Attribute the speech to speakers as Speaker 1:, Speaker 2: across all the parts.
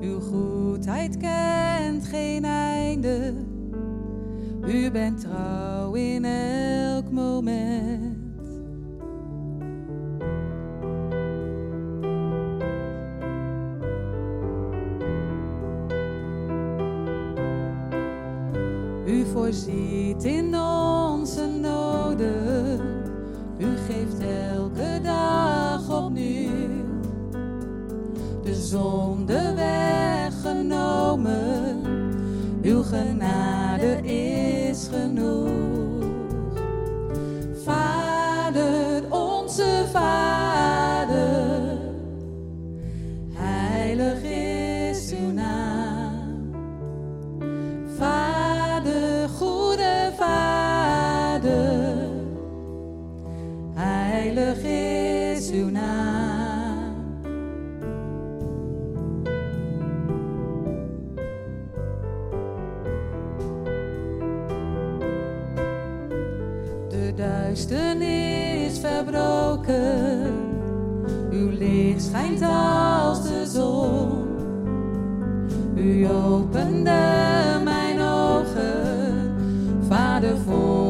Speaker 1: Uw goedheid kent geen einde. U bent trouw in elk moment. U voorziet in zonde weggenomen. Uw genade U opende mijn ogen, Vader, voor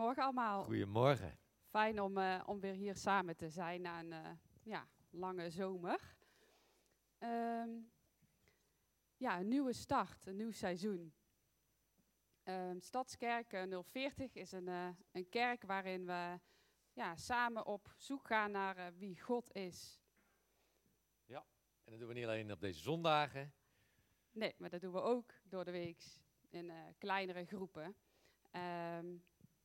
Speaker 2: Goedemorgen allemaal.
Speaker 3: Goedemorgen.
Speaker 2: Fijn om, eh, om weer hier samen te zijn na een eh, ja, lange zomer. Ehm, ja, een nieuwe start, een nieuw seizoen. Ehm, Stadskerk eh, 040 is een, eh, een kerk waarin we ja, samen op zoek gaan naar eh, wie God is.
Speaker 3: En dat doen we niet alleen op deze zondagen.
Speaker 2: Nee, maar dat doen we ook door de week in eh, kleinere groepen. Ehm,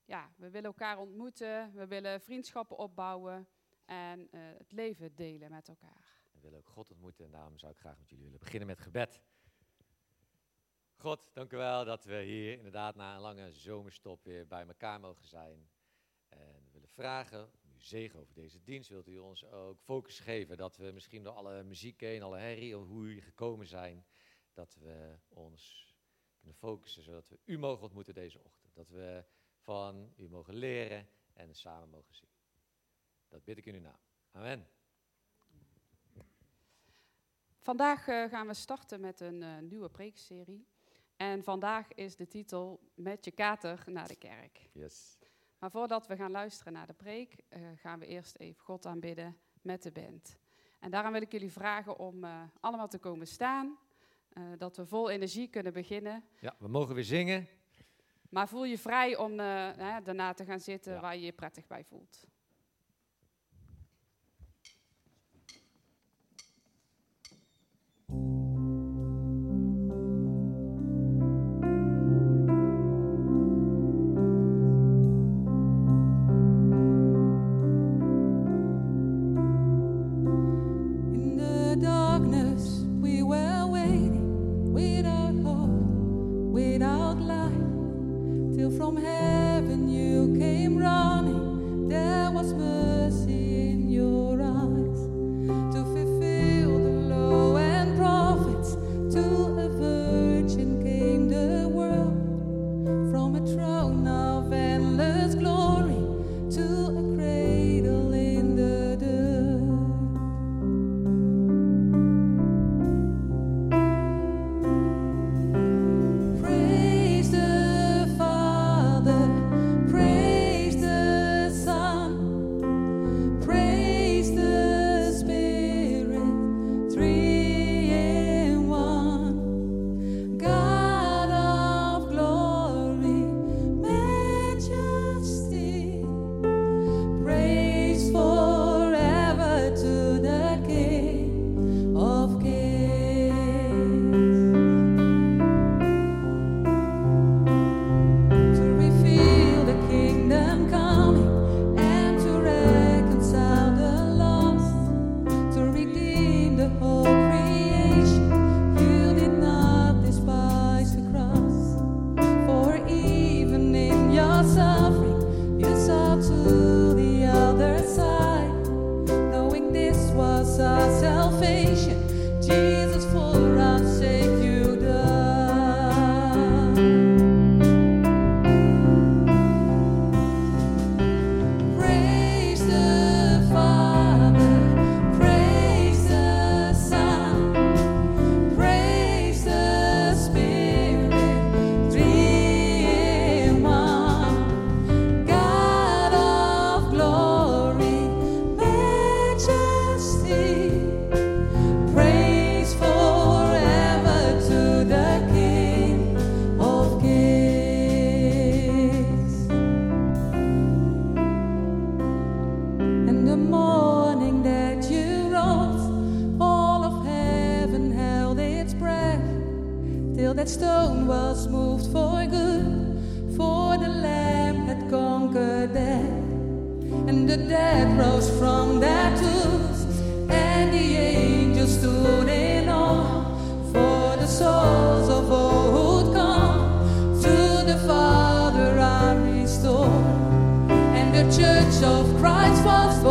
Speaker 2: ja, we willen elkaar ontmoeten, we willen vriendschappen opbouwen en eh, het leven delen met elkaar.
Speaker 3: We willen ook God ontmoeten en daarom zou ik graag met jullie willen beginnen met gebed. God, dank u wel dat we hier inderdaad na een lange zomerstop weer bij elkaar mogen zijn. En we willen vragen uw zegen over deze dienst. Wilt u ons ook focus geven dat we misschien door alle muziek heen, alle herrie, hoe u gekomen zijn, dat we ons kunnen focussen zodat we u mogen ontmoeten deze ochtend. Dat we van u mogen leren en samen mogen zien. Dat bid ik in uw naam. Amen.
Speaker 2: Vandaag eh, gaan we starten met een eh, nieuwe preekserie.
Speaker 1: En vandaag is de titel Met je kater naar de kerk.
Speaker 3: Yes.
Speaker 1: Maar voordat we gaan luisteren naar de preek, eh, gaan we eerst even God aanbidden met de band. En daarom wil ik jullie vragen om allemaal te komen staan, dat we vol energie kunnen beginnen.
Speaker 3: Ja, we mogen weer zingen.
Speaker 1: Maar voel je vrij om eh, daarna te gaan zitten
Speaker 3: Ja.
Speaker 1: waar je je prettig bij voelt.
Speaker 4: The dead rose from their tombs, and the angels stood in awe for the souls of all who'd come to the Father are restored and the church of Christ was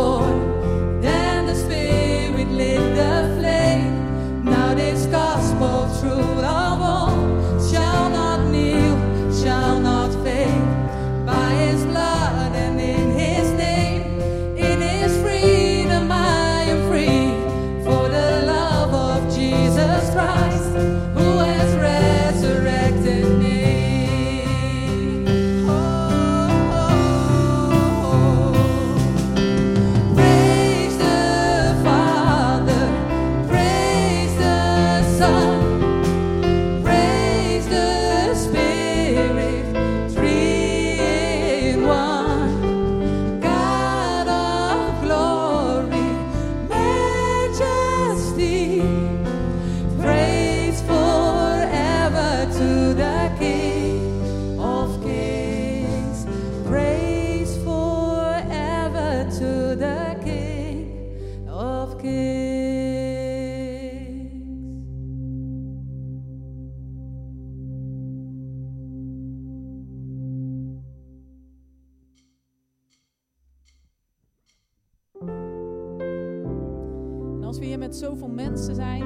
Speaker 5: zoveel mensen zijn,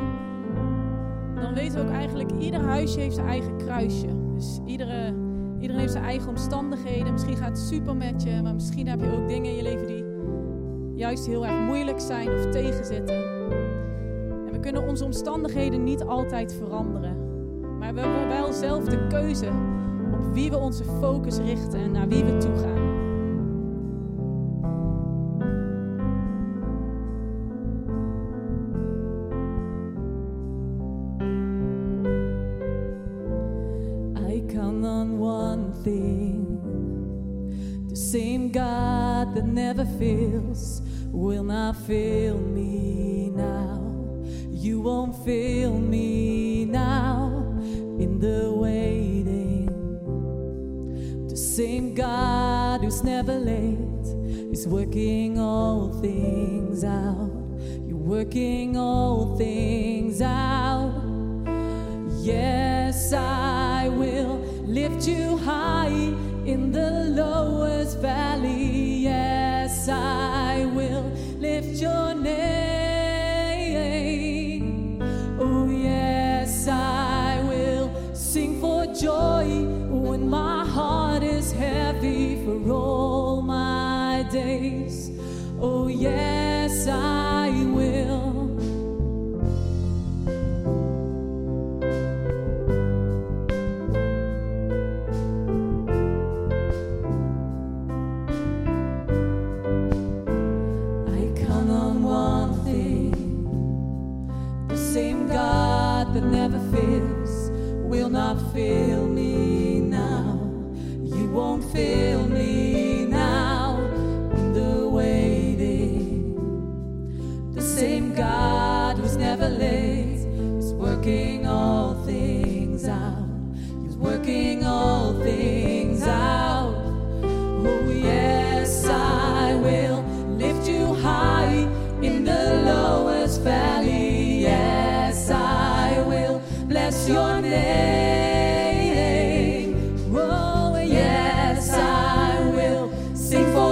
Speaker 5: dan weten we ook eigenlijk, ieder huisje heeft zijn eigen kruisje. Dus iedere, iedereen heeft zijn eigen omstandigheden. Misschien gaat het super met je, maar misschien heb je ook dingen in je leven die juist heel erg moeilijk zijn of tegenzitten. En we kunnen onze omstandigheden niet altijd veranderen. Maar
Speaker 6: we hebben wel zelf de keuze op wie we onze focus richten en naar wie we toe gaan.
Speaker 1: I will lift you high in the lowest valley.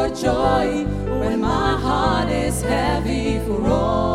Speaker 1: Joy when my heart is heavy for all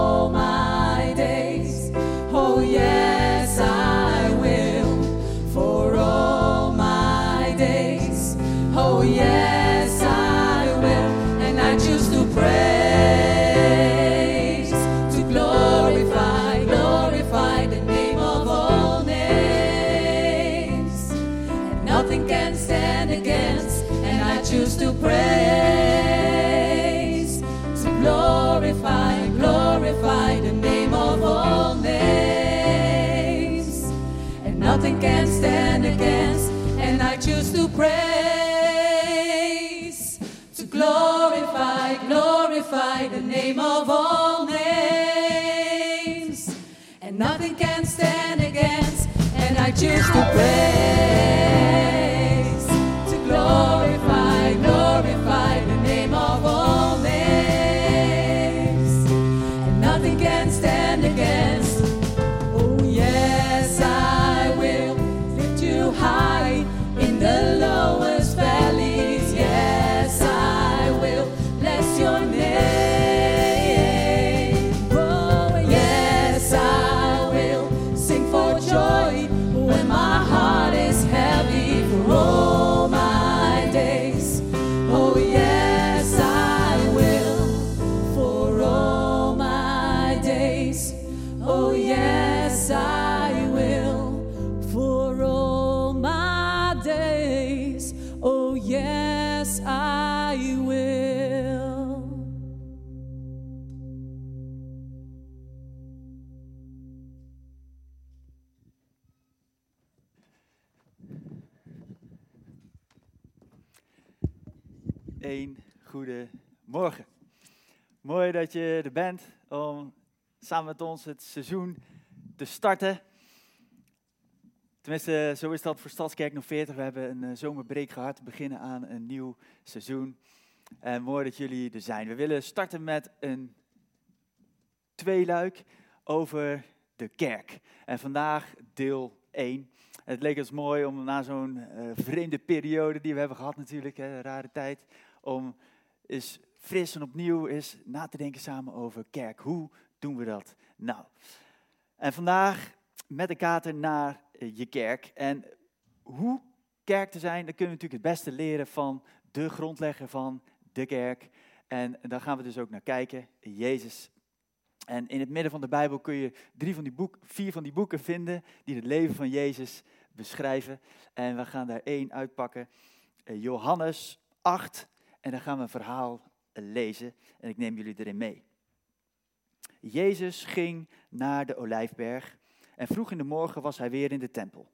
Speaker 1: praise, to glorify, glorify the name of all names. And nothing can stand against, and I choose to praise,
Speaker 7: Dat je er bent om samen met ons het seizoen te starten. Tenminste, zo is dat voor Stadskerk nog 40. We hebben een eh, zomerbreek gehad, beginnen aan een nieuw seizoen. En mooi dat jullie er zijn. We willen starten met een tweeluik over de kerk. En vandaag deel 1. Het leek ons mooi om na zo'n eh, vreemde periode die we hebben gehad natuurlijk, hè, een rare tijd, om eens fris en opnieuw eens na te denken samen over kerk. Hoe doen we dat nou? En vandaag met de kater naar eh, je kerk. En hoe kerk te zijn, dat kunnen we natuurlijk het beste leren van de grondlegger van de kerk. En daar gaan we dus ook naar kijken, Jezus. En in het midden van de Bijbel kun je drie van die boek, vier van die boeken vinden die het leven van Jezus beschrijven. En we gaan daar één uitpakken, eh, Johannes 8. En dan gaan we een verhaal lezen en ik neem jullie erin mee. Jezus ging naar de Olijfberg en vroeg in de morgen was hij weer in de tempel.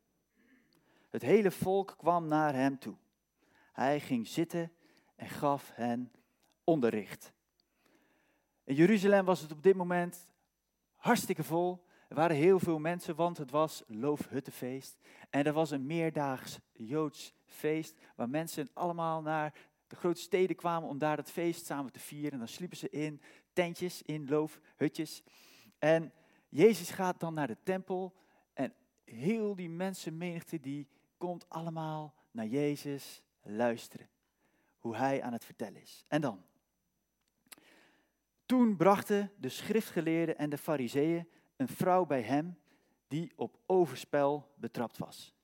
Speaker 7: Het hele volk kwam naar hem toe. Hij ging zitten en gaf hen onderricht. In Jeruzalem was het op dit moment hartstikke vol. Er waren heel veel mensen, want het was Loofhuttenfeest. En er was een meerdaags Joods feest, waar mensen allemaal naar de grote steden kwamen om daar het feest samen te vieren. En dan sliepen ze in tentjes, in loofhutjes. En Jezus gaat dan naar de tempel en heel die mensenmenigte die komt allemaal naar Jezus luisteren. Hoe hij aan het vertellen is. En dan? Toen brachten de schriftgeleerden en de fariseeën een vrouw bij hem die op overspel betrapt was.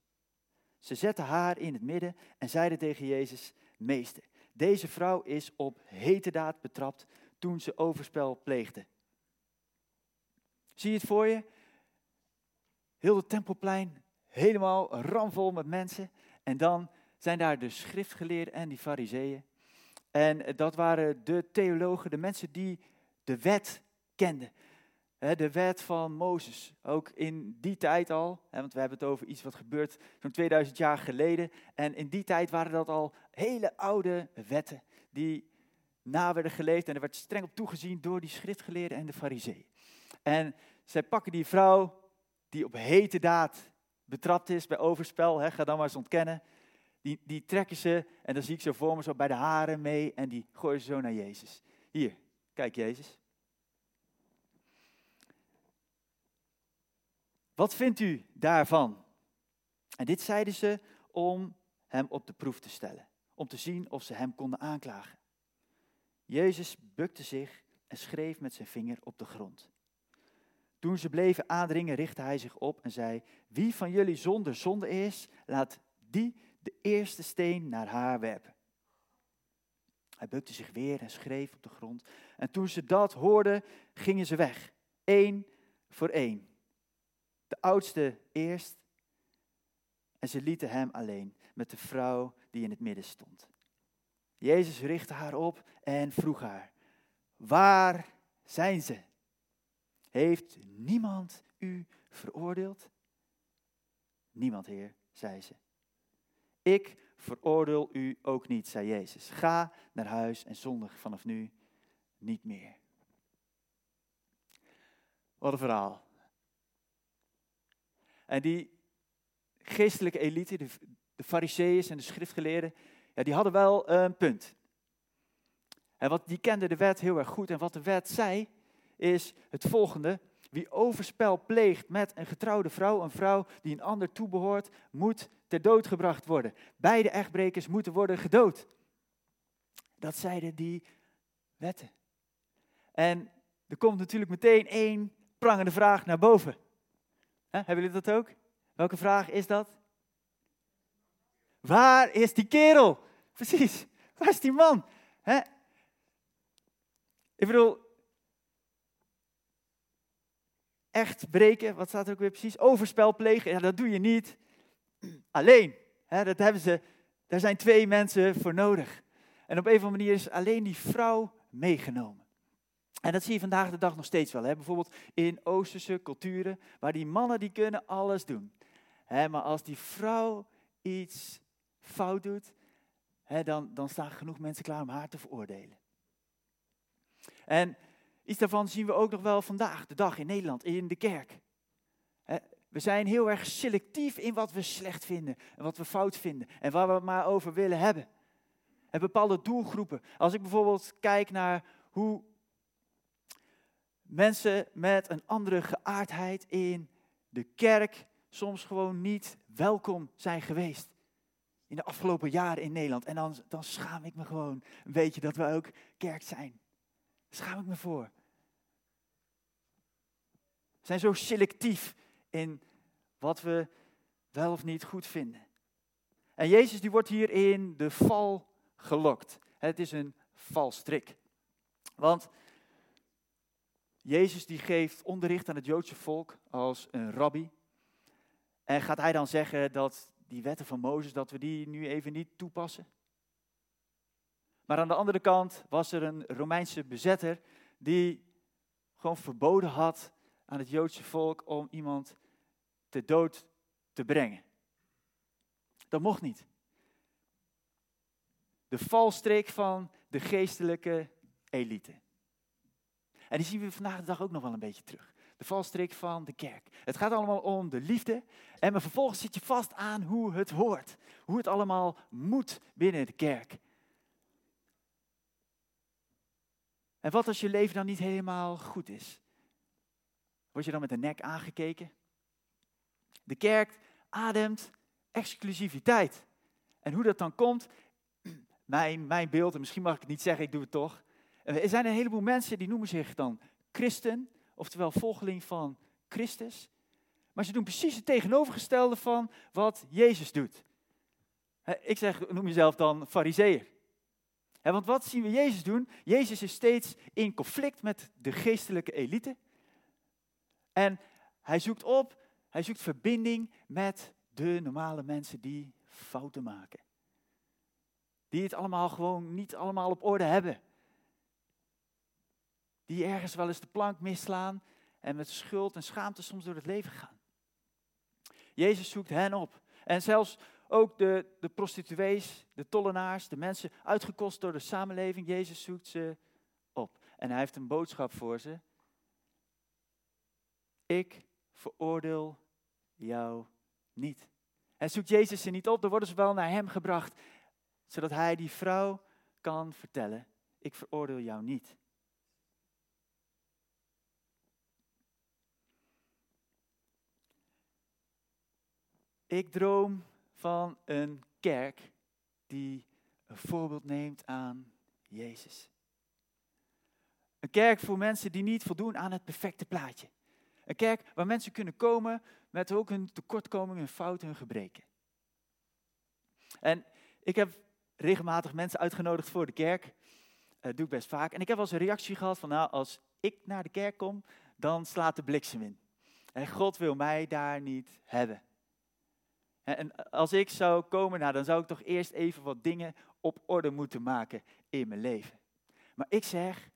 Speaker 7: Ze zetten haar in het midden en zeiden tegen Jezus, meester, deze vrouw is op heterdaad betrapt toen ze overspel pleegde. Zie je het voor je? Heel het tempelplein helemaal ramvol met mensen. En dan zijn daar de schriftgeleerden en die fariseeën. En dat waren de theologen, de mensen die de wet kenden. De wet van Mozes, ook in die tijd al, want we hebben het over iets wat gebeurt zo'n 2000 jaar geleden. En in die tijd waren dat al hele oude wetten die na werden geleefd en er werd streng op toegezien door die schriftgeleerden en de fariseeën. En zij pakken die vrouw die op hete daad betrapt is bij overspel, ga dan maar eens ontkennen. Die, die trekken ze, en dan zie ik zo voor me, zo bij de haren mee en die gooien ze zo naar Jezus. Hier, kijk Jezus. Wat vindt u daarvan? En dit zeiden ze om hem op de proef te stellen, om te zien of ze hem konden aanklagen. Jezus bukte zich en schreef met zijn vinger op de grond. Toen ze bleven aandringen, richtte hij zich op en zei: Wie van jullie zonder zonde is, laat die de eerste steen naar haar werpen. Hij bukte zich weer en schreef op de grond. En toen ze dat hoorden, gingen ze weg, één voor één. De oudste eerst. En ze lieten hem alleen met de vrouw die in het midden stond. Jezus richtte haar op en vroeg haar: Waar zijn ze? Heeft niemand u veroordeeld? Niemand, Heer, zei ze. Ik veroordeel u ook niet, zei Jezus. Ga naar huis en zondig vanaf nu niet meer. Wat een verhaal. En die geestelijke elite, de, de fariseeën en de schriftgeleerden, ja, die hadden wel een punt. En wat, die kenden de wet heel erg goed. En wat de wet zei, is het volgende. Wie overspel pleegt met een getrouwde vrouw, een vrouw die een ander toebehoort, moet ter dood gebracht worden. Beide echtbrekers moeten worden gedood. Dat zeiden die wetten. En er komt natuurlijk meteen één prangende vraag naar boven. Hebben jullie dat ook? Welke vraag is dat? Waar is die kerel? Precies, waar is die man? Ik bedoel, echt breken, wat staat er ook weer precies? Overspel plegen, ja, dat doe je niet alleen. dat hebben ze, daar zijn twee mensen voor nodig. En op een of andere manier is alleen die vrouw meegenomen. En dat zie je vandaag de dag nog steeds wel. Hè? Bijvoorbeeld in Oosterse culturen, waar die mannen die kunnen alles doen. Hè, maar als die vrouw iets fout doet, hè, dan, dan staan genoeg mensen klaar om haar te veroordelen. En iets daarvan zien we ook nog wel vandaag, de dag in Nederland, in de kerk. We zijn heel erg selectief in wat we slecht vinden en wat we fout vinden en waar we het maar over willen hebben. En bepaalde doelgroepen. Als ik bijvoorbeeld kijk naar hoe mensen met een andere geaardheid in de kerk soms gewoon niet welkom zijn geweest. In de afgelopen jaren in Nederland. En dan, dan schaam ik me gewoon een beetje dat we ook kerk zijn. schaam ik me voor. We zijn zo selectief in wat we wel of niet goed vinden. En Jezus die wordt hier in de val gelokt. Het is een valstrik. Want Jezus die geeft onderricht aan het Joodse volk als een rabbi. En gaat hij dan zeggen dat die wetten van Mozes, dat we die nu even niet toepassen? Maar aan de andere kant was er een Romeinse bezetter die gewoon verboden had aan het Joodse volk om iemand te dood te brengen. Dat mocht niet. De valstreek van de geestelijke elite. En die zien we vandaag de dag ook nog wel een beetje terug. De valstreek van de kerk. Het gaat allemaal om de liefde. En maar vervolgens zit je vast aan hoe het hoort. Hoe het allemaal moet binnen de kerk. En wat als je leven dan niet helemaal goed is? Word je dan met de nek aangekeken? De kerk ademt exclusiviteit. En hoe dat dan komt, mijn, mijn beeld, en misschien mag ik het niet zeggen, ik doe het toch. Er zijn een heleboel mensen die noemen zich dan christen, oftewel volgeling van Christus. Maar ze doen precies het tegenovergestelde van wat Jezus doet. Ik zeg, noem jezelf dan fariseer. Want wat zien we Jezus doen? Jezus is steeds in conflict met de geestelijke elite. En hij zoekt op, hij zoekt verbinding met de normale mensen die fouten maken. Die het allemaal gewoon niet allemaal op orde hebben. Die ergens wel eens de plank misslaan en met schuld en schaamte soms door het leven gaan. Jezus zoekt hen op. En zelfs ook de, de prostituees, de tollenaars, de mensen uitgekost door de samenleving. Jezus zoekt ze op. En hij heeft een boodschap voor ze. Ik veroordeel jou niet. En zoekt Jezus ze niet op, dan worden ze wel naar hem gebracht, zodat hij die vrouw kan vertellen, ik veroordeel jou niet. Ik droom van een kerk die een voorbeeld neemt aan Jezus. Een kerk voor mensen die niet voldoen aan het perfecte plaatje. Een kerk waar mensen kunnen komen met ook hun tekortkomingen, hun fouten, hun gebreken. En ik heb regelmatig mensen uitgenodigd voor de kerk. Dat eh, doe ik best vaak. En ik heb eens een reactie gehad van, nou, als ik naar de kerk kom, dan slaat de bliksem in. En God wil mij daar niet hebben. En als ik zou komen, nou, dan zou ik toch eerst even wat dingen op orde moeten maken in mijn leven. Maar ik zeg,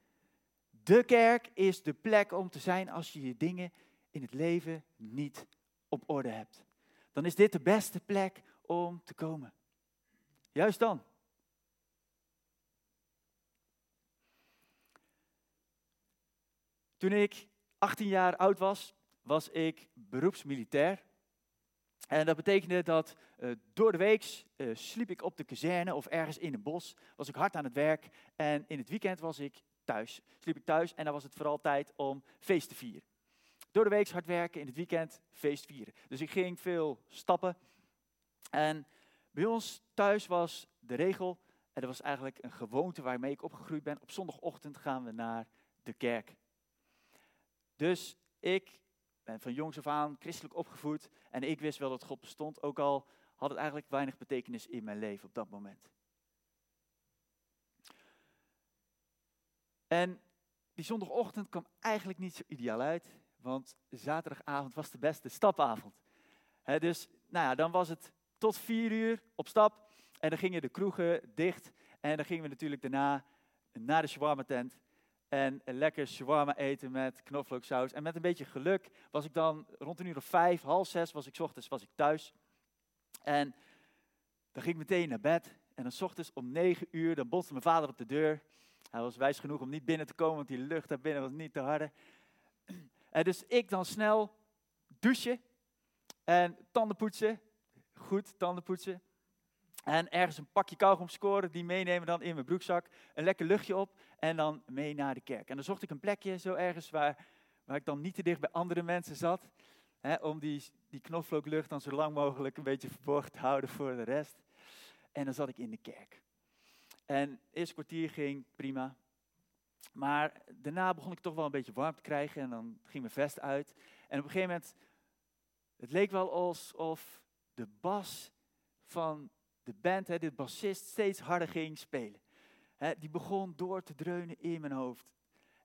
Speaker 7: de kerk is de plek om te zijn als je je dingen in het leven niet op orde hebt. Dan is dit de beste plek om te komen. Juist dan. Toen ik 18 jaar oud was, was ik beroepsmilitair. En dat betekende dat uh, door de week uh, sliep ik op de kazerne of ergens in een bos. Was ik hard aan het werk. En in het weekend was ik thuis. Sliep ik thuis en dan was het vooral tijd om feest te vieren. Door de week hard werken, in het weekend feest vieren. Dus ik ging veel stappen. En bij ons thuis was de regel, en dat was eigenlijk een gewoonte waarmee ik opgegroeid ben. Op zondagochtend gaan we naar de kerk. Dus ik ben van jongs af aan christelijk opgevoed en ik wist wel dat God bestond, ook al had het eigenlijk weinig betekenis in mijn leven op dat moment. En die zondagochtend kwam eigenlijk niet zo ideaal uit, want zaterdagavond was de beste stapavond. dus nou ja, dan was het tot vier uur op stap en dan gingen de kroegen dicht en dan gingen we natuurlijk daarna naar de shawarma tent en lekker shawarma eten met knoflooksaus. En met een beetje geluk was ik dan rond een uur of vijf, half zes was ik ochtends was ik thuis. En dan ging ik meteen naar bed. En dan ochtends om negen uur, dan botste mijn vader op de deur. Hij was wijs genoeg om niet binnen te komen, want die lucht daar binnen was niet te harde. En dus ik dan snel douchen en tanden poetsen. Goed, tanden poetsen. En ergens een pakje kauwgom scoren, die meenemen dan in mijn broekzak. Een lekker luchtje op en dan mee naar de kerk. En dan zocht ik een plekje zo ergens waar, waar ik dan niet te dicht bij andere mensen zat. Hè, om die, die knoflooklucht dan zo lang mogelijk een beetje verborgen te houden voor de rest. En dan zat ik in de kerk. En het eerste kwartier ging prima. Maar daarna begon ik toch wel een beetje warm te krijgen en dan ging mijn vest uit. En op een gegeven moment, het leek wel alsof de bas van de band, hè, de bassist, steeds harder ging spelen. Hè, die begon door te dreunen in mijn hoofd.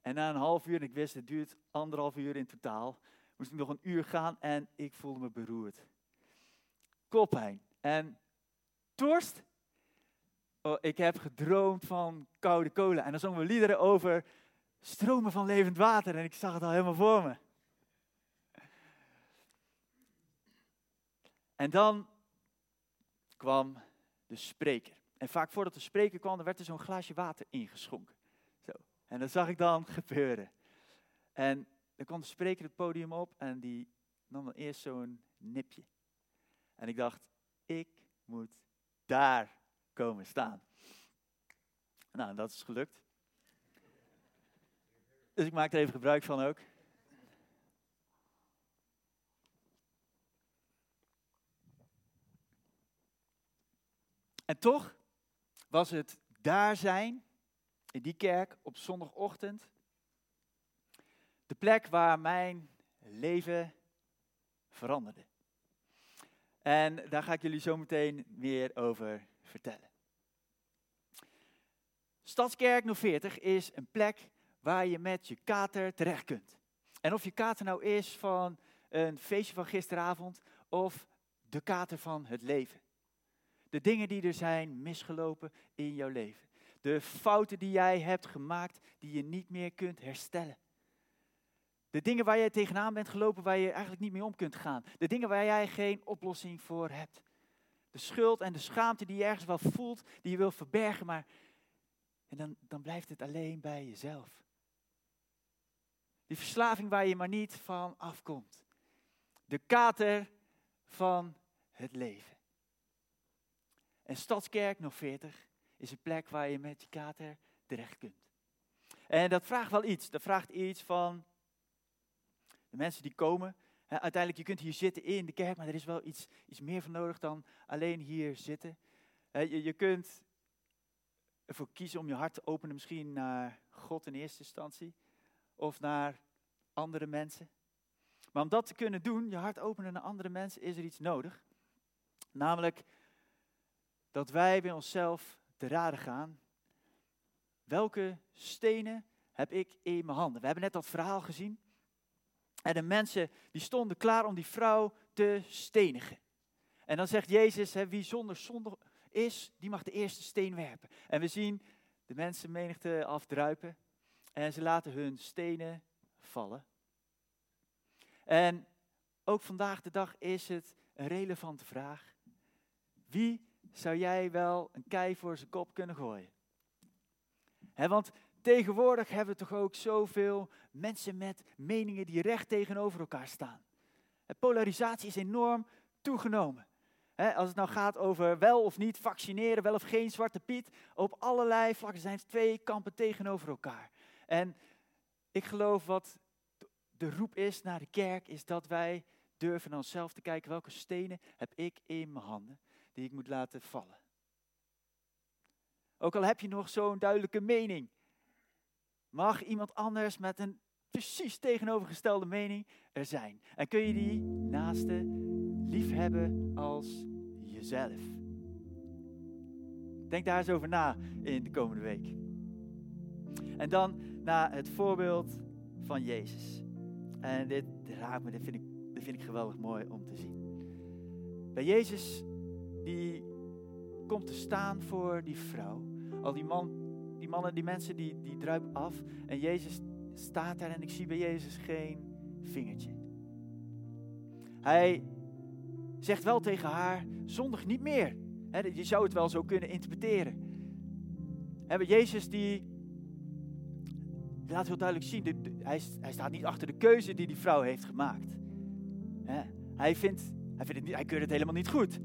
Speaker 7: En na een half uur, en ik wist het duurt anderhalf uur in totaal, moest ik nog een uur gaan en ik voelde me beroerd. Koppijn en dorst. Oh, ik heb gedroomd van koude kolen. En dan zongen we liederen over stromen van levend water. En ik zag het al helemaal voor me. En dan kwam de spreker. En vaak voordat de spreker kwam, er werd er zo'n glaasje water ingeschonken. Zo. En dat zag ik dan gebeuren. En dan kwam de spreker het podium op en die nam dan eerst zo'n nipje. En ik dacht, ik moet daar komen staan. Nou, dat is gelukt. Dus ik maak er even gebruik van ook. En toch was het daar zijn, in die kerk, op zondagochtend, de plek waar mijn leven veranderde. En daar ga ik jullie zo meteen meer over vertellen. Stadskerk 040 is een plek waar je met je kater terecht kunt. En of je kater nou is van een feestje van gisteravond of de kater van het leven. De dingen die er zijn misgelopen in jouw leven. De fouten die jij hebt gemaakt die je niet meer kunt herstellen. De dingen waar jij tegenaan bent gelopen waar je eigenlijk niet mee om kunt gaan. De dingen waar jij geen oplossing voor hebt. De schuld en de schaamte die je ergens wel voelt, die je wil verbergen, maar en dan, dan blijft het alleen bij jezelf. Die verslaving waar je maar niet van afkomt. De kater van het leven. En Stadskerk nog 40 is een plek waar je met je kater terecht kunt. En dat vraagt wel iets. Dat vraagt iets van de mensen die komen. uiteindelijk, je kunt hier zitten in de kerk, maar er is wel iets, iets meer voor nodig dan alleen hier zitten. je, je kunt ervoor kiezen om je hart te openen, misschien naar God in eerste instantie, of naar andere mensen. Maar om dat te kunnen doen, je hart openen naar andere mensen, is er iets nodig. Namelijk dat wij bij onszelf te raden gaan. Welke stenen heb ik in mijn handen? We hebben net dat verhaal gezien. En de mensen die stonden klaar om die vrouw te stenigen. En dan zegt Jezus, hè, wie zonder zonde is, die mag de eerste steen werpen. En we zien de mensen menigte afdruipen. En ze laten hun stenen vallen. En ook vandaag de dag is het een relevante vraag. Wie zou jij wel een kei voor zijn kop kunnen gooien? want tegenwoordig hebben we toch ook zoveel mensen met meningen die recht tegenover elkaar staan. Polarisatie is enorm toegenomen. als het nou gaat over wel of niet vaccineren, wel of geen zwarte piet, op allerlei vlakken zijn het twee kampen tegenover elkaar. En ik geloof wat de roep is naar de kerk, is dat wij durven naar onszelf te kijken, welke stenen heb ik in mijn handen die ik moet laten vallen. Ook al heb je nog zo'n duidelijke mening, mag iemand anders met een precies tegenovergestelde mening er zijn. En kun je die naaste lief hebben als jezelf. Denk daar eens over na in de komende week. En dan naar het voorbeeld van Jezus. En dit, raakt me, dit vind, ik, dit vind ik geweldig mooi om te zien. Bij Jezus, die komt te staan voor die vrouw. Al die, man, die mannen, die mensen, die, die druipen af. En Jezus staat daar en ik zie bij Jezus geen vingertje. Hij zegt wel tegen haar, zondig niet meer. je zou het wel zo kunnen interpreteren. He, Jezus die laat heel duidelijk zien, hij, staat niet achter de keuze die die vrouw heeft gemaakt. hij, vindt, hij, vindt het hij keurt het helemaal niet goed.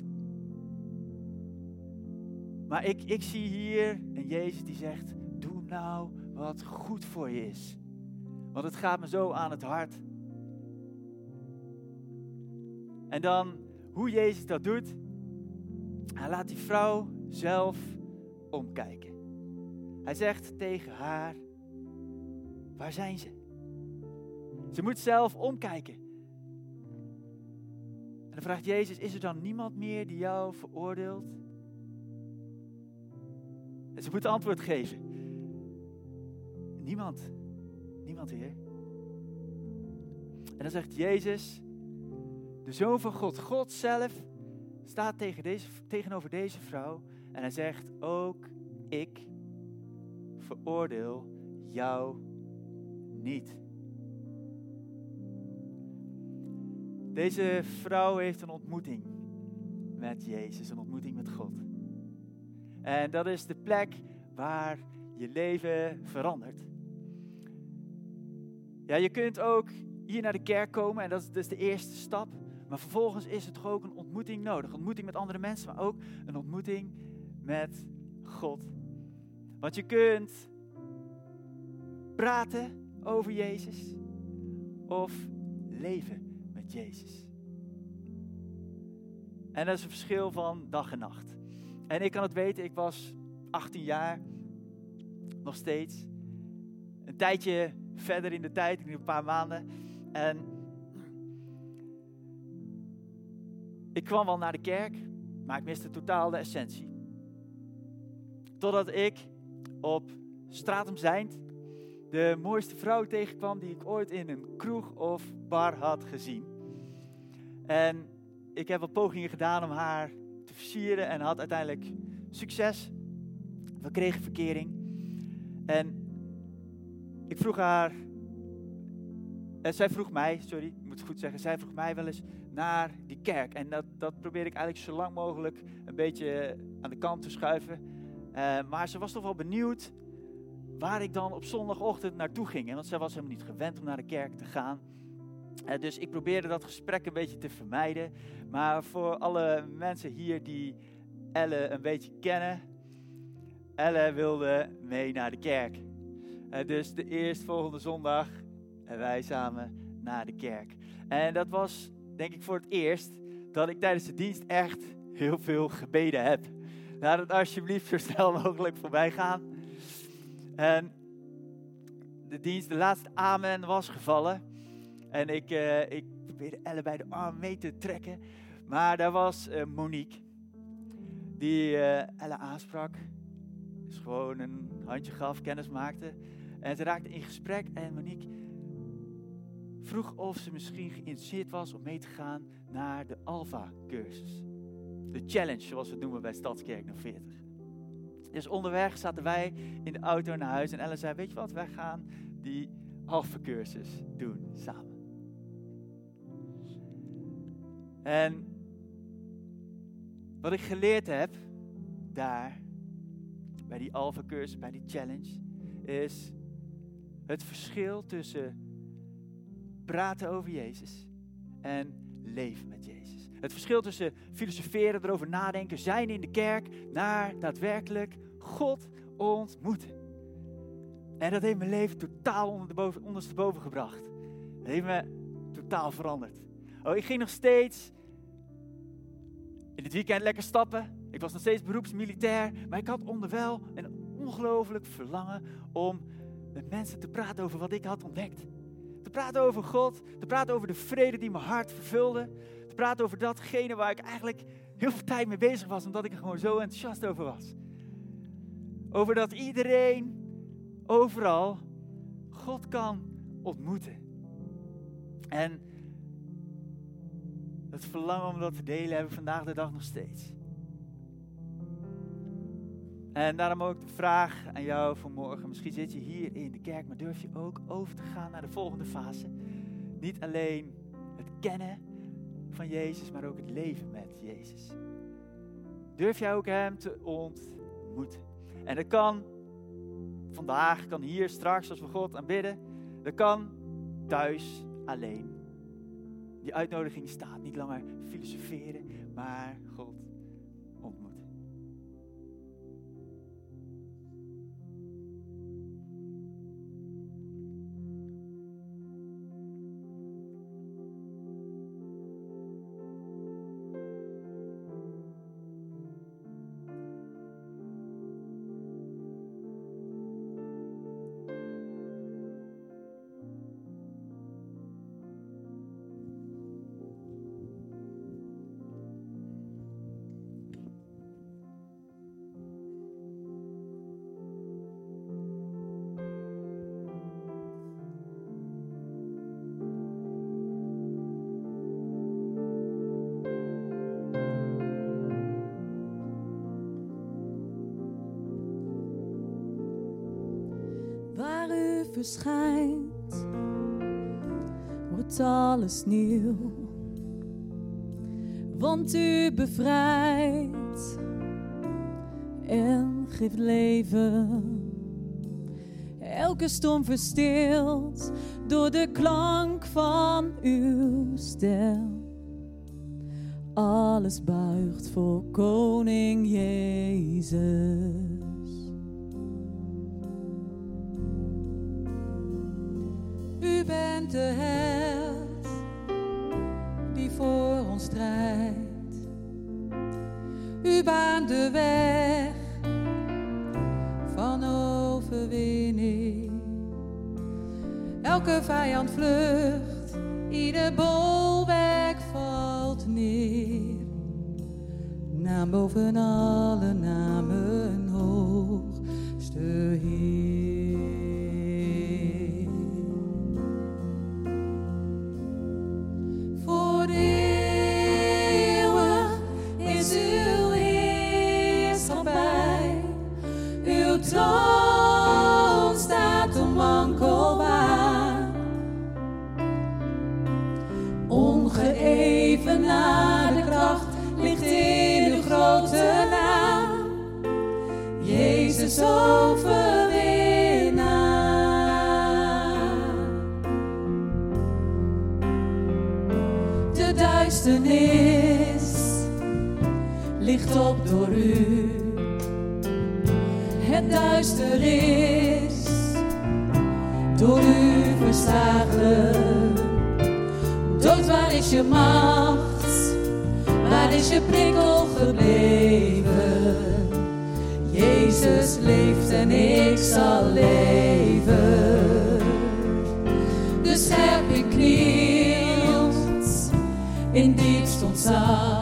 Speaker 7: Maar ik, ik zie hier een Jezus die zegt, doe nou wat goed voor je is. Want het gaat me zo aan het hart. En dan hoe Jezus dat doet. Hij laat die vrouw zelf omkijken. Hij zegt tegen haar, Waar zijn ze? Ze moet zelf omkijken. En dan vraagt Jezus, is er dan niemand meer die jou veroordeelt? En ze moet antwoord geven. Niemand. Niemand, Heer. En dan zegt Jezus, de Zoon van God, God zelf, staat tegen deze, tegenover deze vrouw. En hij zegt, ook ik veroordeel jou niet. Deze vrouw heeft een ontmoeting met Jezus, een ontmoeting met God. En dat is de plek waar je leven verandert. Ja, je kunt ook hier naar de kerk komen en dat is dus de eerste stap. Maar vervolgens is er toch ook een ontmoeting nodig. Ontmoeting met andere mensen, maar ook een ontmoeting met God. Want je kunt praten over Jezus of leven met Jezus. En dat is een verschil van dag en nacht. En ik kan het weten, ik was 18 jaar, nog steeds. Een tijdje verder in de tijd, een paar maanden. En ik kwam wel naar de kerk, maar ik miste totaal de essentie. Totdat ik op Stratum Zijnd de mooiste vrouw tegenkwam die ik ooit in een kroeg of bar had gezien. En ik heb wat pogingen gedaan om haar te versieren en had uiteindelijk succes. We kregen verkering. En ik vroeg haar, en zij vroeg mij, sorry, ik moet goed zeggen, zij vroeg mij wel eens naar die kerk. En dat, dat probeerde ik eigenlijk zo lang mogelijk een beetje aan de kant te schuiven. Uh, maar ze was toch wel benieuwd waar ik dan op zondagochtend naartoe ging. Want zij was helemaal niet gewend om naar de kerk te gaan. Uh, dus ik probeerde dat gesprek een beetje te vermijden. Maar voor alle mensen hier die Elle een beetje kennen. Elle wilde mee naar de kerk. Uh, dus de eerstvolgende zondag en wij samen naar de kerk. En dat was denk ik voor het eerst dat ik tijdens de dienst echt heel veel gebeden heb. Laat het alsjeblieft zo snel mogelijk voorbij gaan. En de dienst, de laatste amen was gevallen. En ik, uh, ik probeerde Elle bij de arm mee te trekken. Maar daar was uh, Monique. Die uh, Elle aansprak. Dus gewoon een handje gaf, kennis maakte. En ze raakte in gesprek. En Monique vroeg of ze misschien geïnteresseerd was om mee te gaan naar de Alpha-cursus. De challenge, zoals we het noemen bij Stadskerk 40. Dus onderweg zaten wij in de auto naar huis en Ellen zei, weet je wat, wij gaan die Alpha-cursus doen samen. En wat ik geleerd heb daar, bij die Alpha-cursus, bij die challenge, is het verschil tussen praten over Jezus en leven met Jezus. Het verschil tussen filosoferen, erover nadenken, zijn in de kerk, naar daadwerkelijk God ontmoeten. En dat heeft mijn leven totaal onder de boven, ondersteboven gebracht. Heeft me totaal veranderd. Oh, ik ging nog steeds in het weekend lekker stappen. Ik was nog steeds beroepsmilitair. Maar ik had onderwel een ongelooflijk verlangen om met mensen te praten over wat ik had ontdekt. Te praten over God, te praten over de vrede die mijn hart vervulde. Te praten over datgene waar ik eigenlijk heel veel tijd mee bezig was, omdat ik er gewoon zo enthousiast over was. Over dat iedereen overal God kan ontmoeten. En het verlangen om dat te delen hebben vandaag de dag nog steeds. En daarom ook de vraag aan jou vanmorgen. Misschien zit je hier in de kerk, maar durf je ook over te gaan naar de volgende fase. Niet alleen het kennen van Jezus, maar ook het leven met Jezus. Durf jij ook Hem te ontmoeten. En dat kan vandaag, kan hier, straks als we God aanbidden. Dat kan thuis alleen. Die uitnodiging staat niet langer filosoferen, maar God
Speaker 6: verschijnt, wordt alles nieuw. Want u bevrijdt en geeft leven. Elke storm verstilt door de klank van uw stem. Alles buigt voor Koning Jezus.
Speaker 1: De held die voor ons strijdt. U baant de weg van overwinning. Elke vijand vlucht, ieder bolwerk valt neer. Naam boven alle namen, hoogste Heer. Duisternis ligt op door u. Het duister is door u verslagen. Dood, waar is je macht? Waar is je prikkel gebleven? Jezus leeft en ik zal leven. Dus heb ik knielt in diepst ontzag.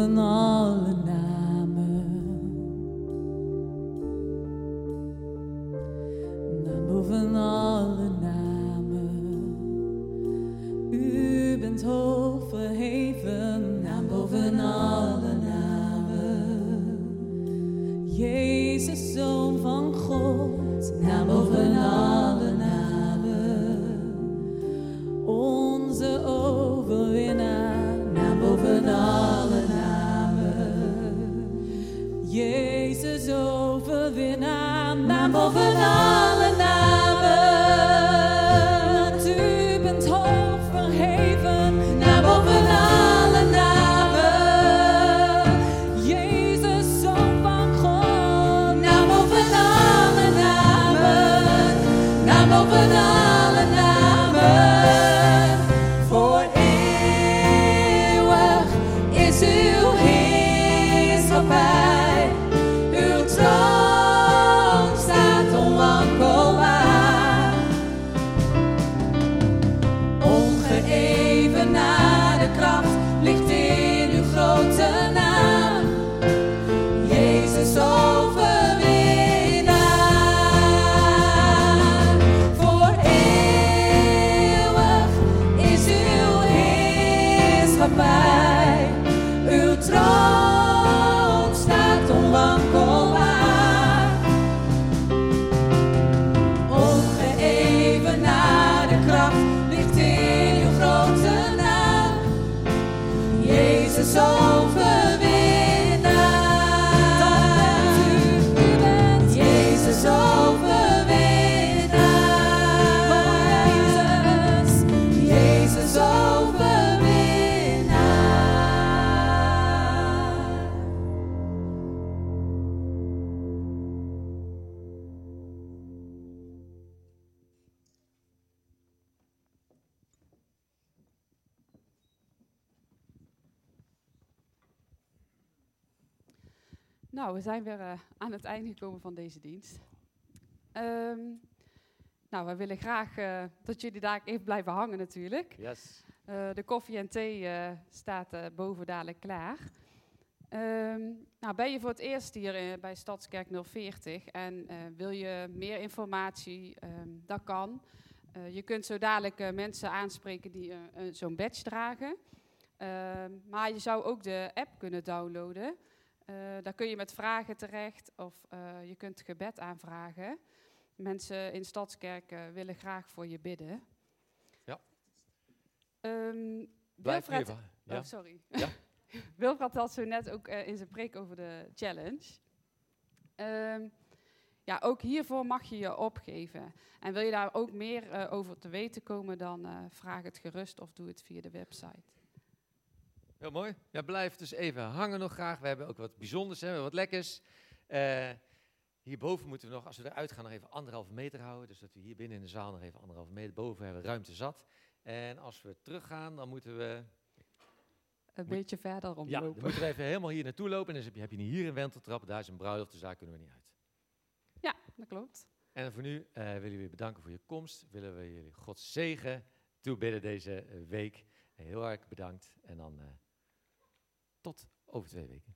Speaker 1: Naam boven
Speaker 2: Nou, we zijn weer eh, aan het einde gekomen van deze dienst. Ehm, nou, we willen graag eh, dat jullie daar even blijven hangen natuurlijk.
Speaker 3: Yes.
Speaker 2: Eh, de koffie en thee staat boven dadelijk klaar. Ehm, nou, ben je voor het eerst hier bij Stadskerk 040 en wil je meer informatie, ehm, dat kan. Je kunt zo dadelijk mensen aanspreken die zo'n badge dragen. Maar je zou ook de app kunnen downloaden. Eh, daar kun je met vragen terecht of eh, je kunt gebed aanvragen. Mensen in Stadskerk eh, willen graag voor je bidden.
Speaker 3: Ja.
Speaker 2: Ehm,
Speaker 3: Blijf
Speaker 2: Wilfred-
Speaker 3: even. Ja.
Speaker 2: Oh, sorry.
Speaker 3: Ja.
Speaker 2: Wilfred had zo net ook eh, in zijn preek over de challenge. Ehm, ja, ook hiervoor mag je je opgeven. En wil je daar ook meer over te weten komen, dan vraag het gerust of doe het via de website.
Speaker 3: Heel mooi. Ja, blijf dus even hangen nog graag. We hebben ook wat bijzonders, hè, wat lekkers. Eh, hierboven moeten we nog, als we eruit gaan, nog even anderhalve meter houden. Dus dat we hier binnen in de zaal nog even anderhalve meter boven hebben, ruimte zat. En als we teruggaan, dan moeten we...
Speaker 2: Een
Speaker 3: Moet-
Speaker 2: beetje verder
Speaker 3: Ja, dan
Speaker 2: omlopen.
Speaker 3: moeten we even helemaal hier naartoe lopen. En dan heb je, heb je hier een wenteltrap, daar is een bruiloft, dus daar kunnen we niet uit.
Speaker 2: Ja, dat klopt.
Speaker 3: En voor nu eh willen we je bedanken voor je komst. Willen we jullie God zegen toebidden deze week. Heel erg bedankt. En dan eh, tot over twee weken.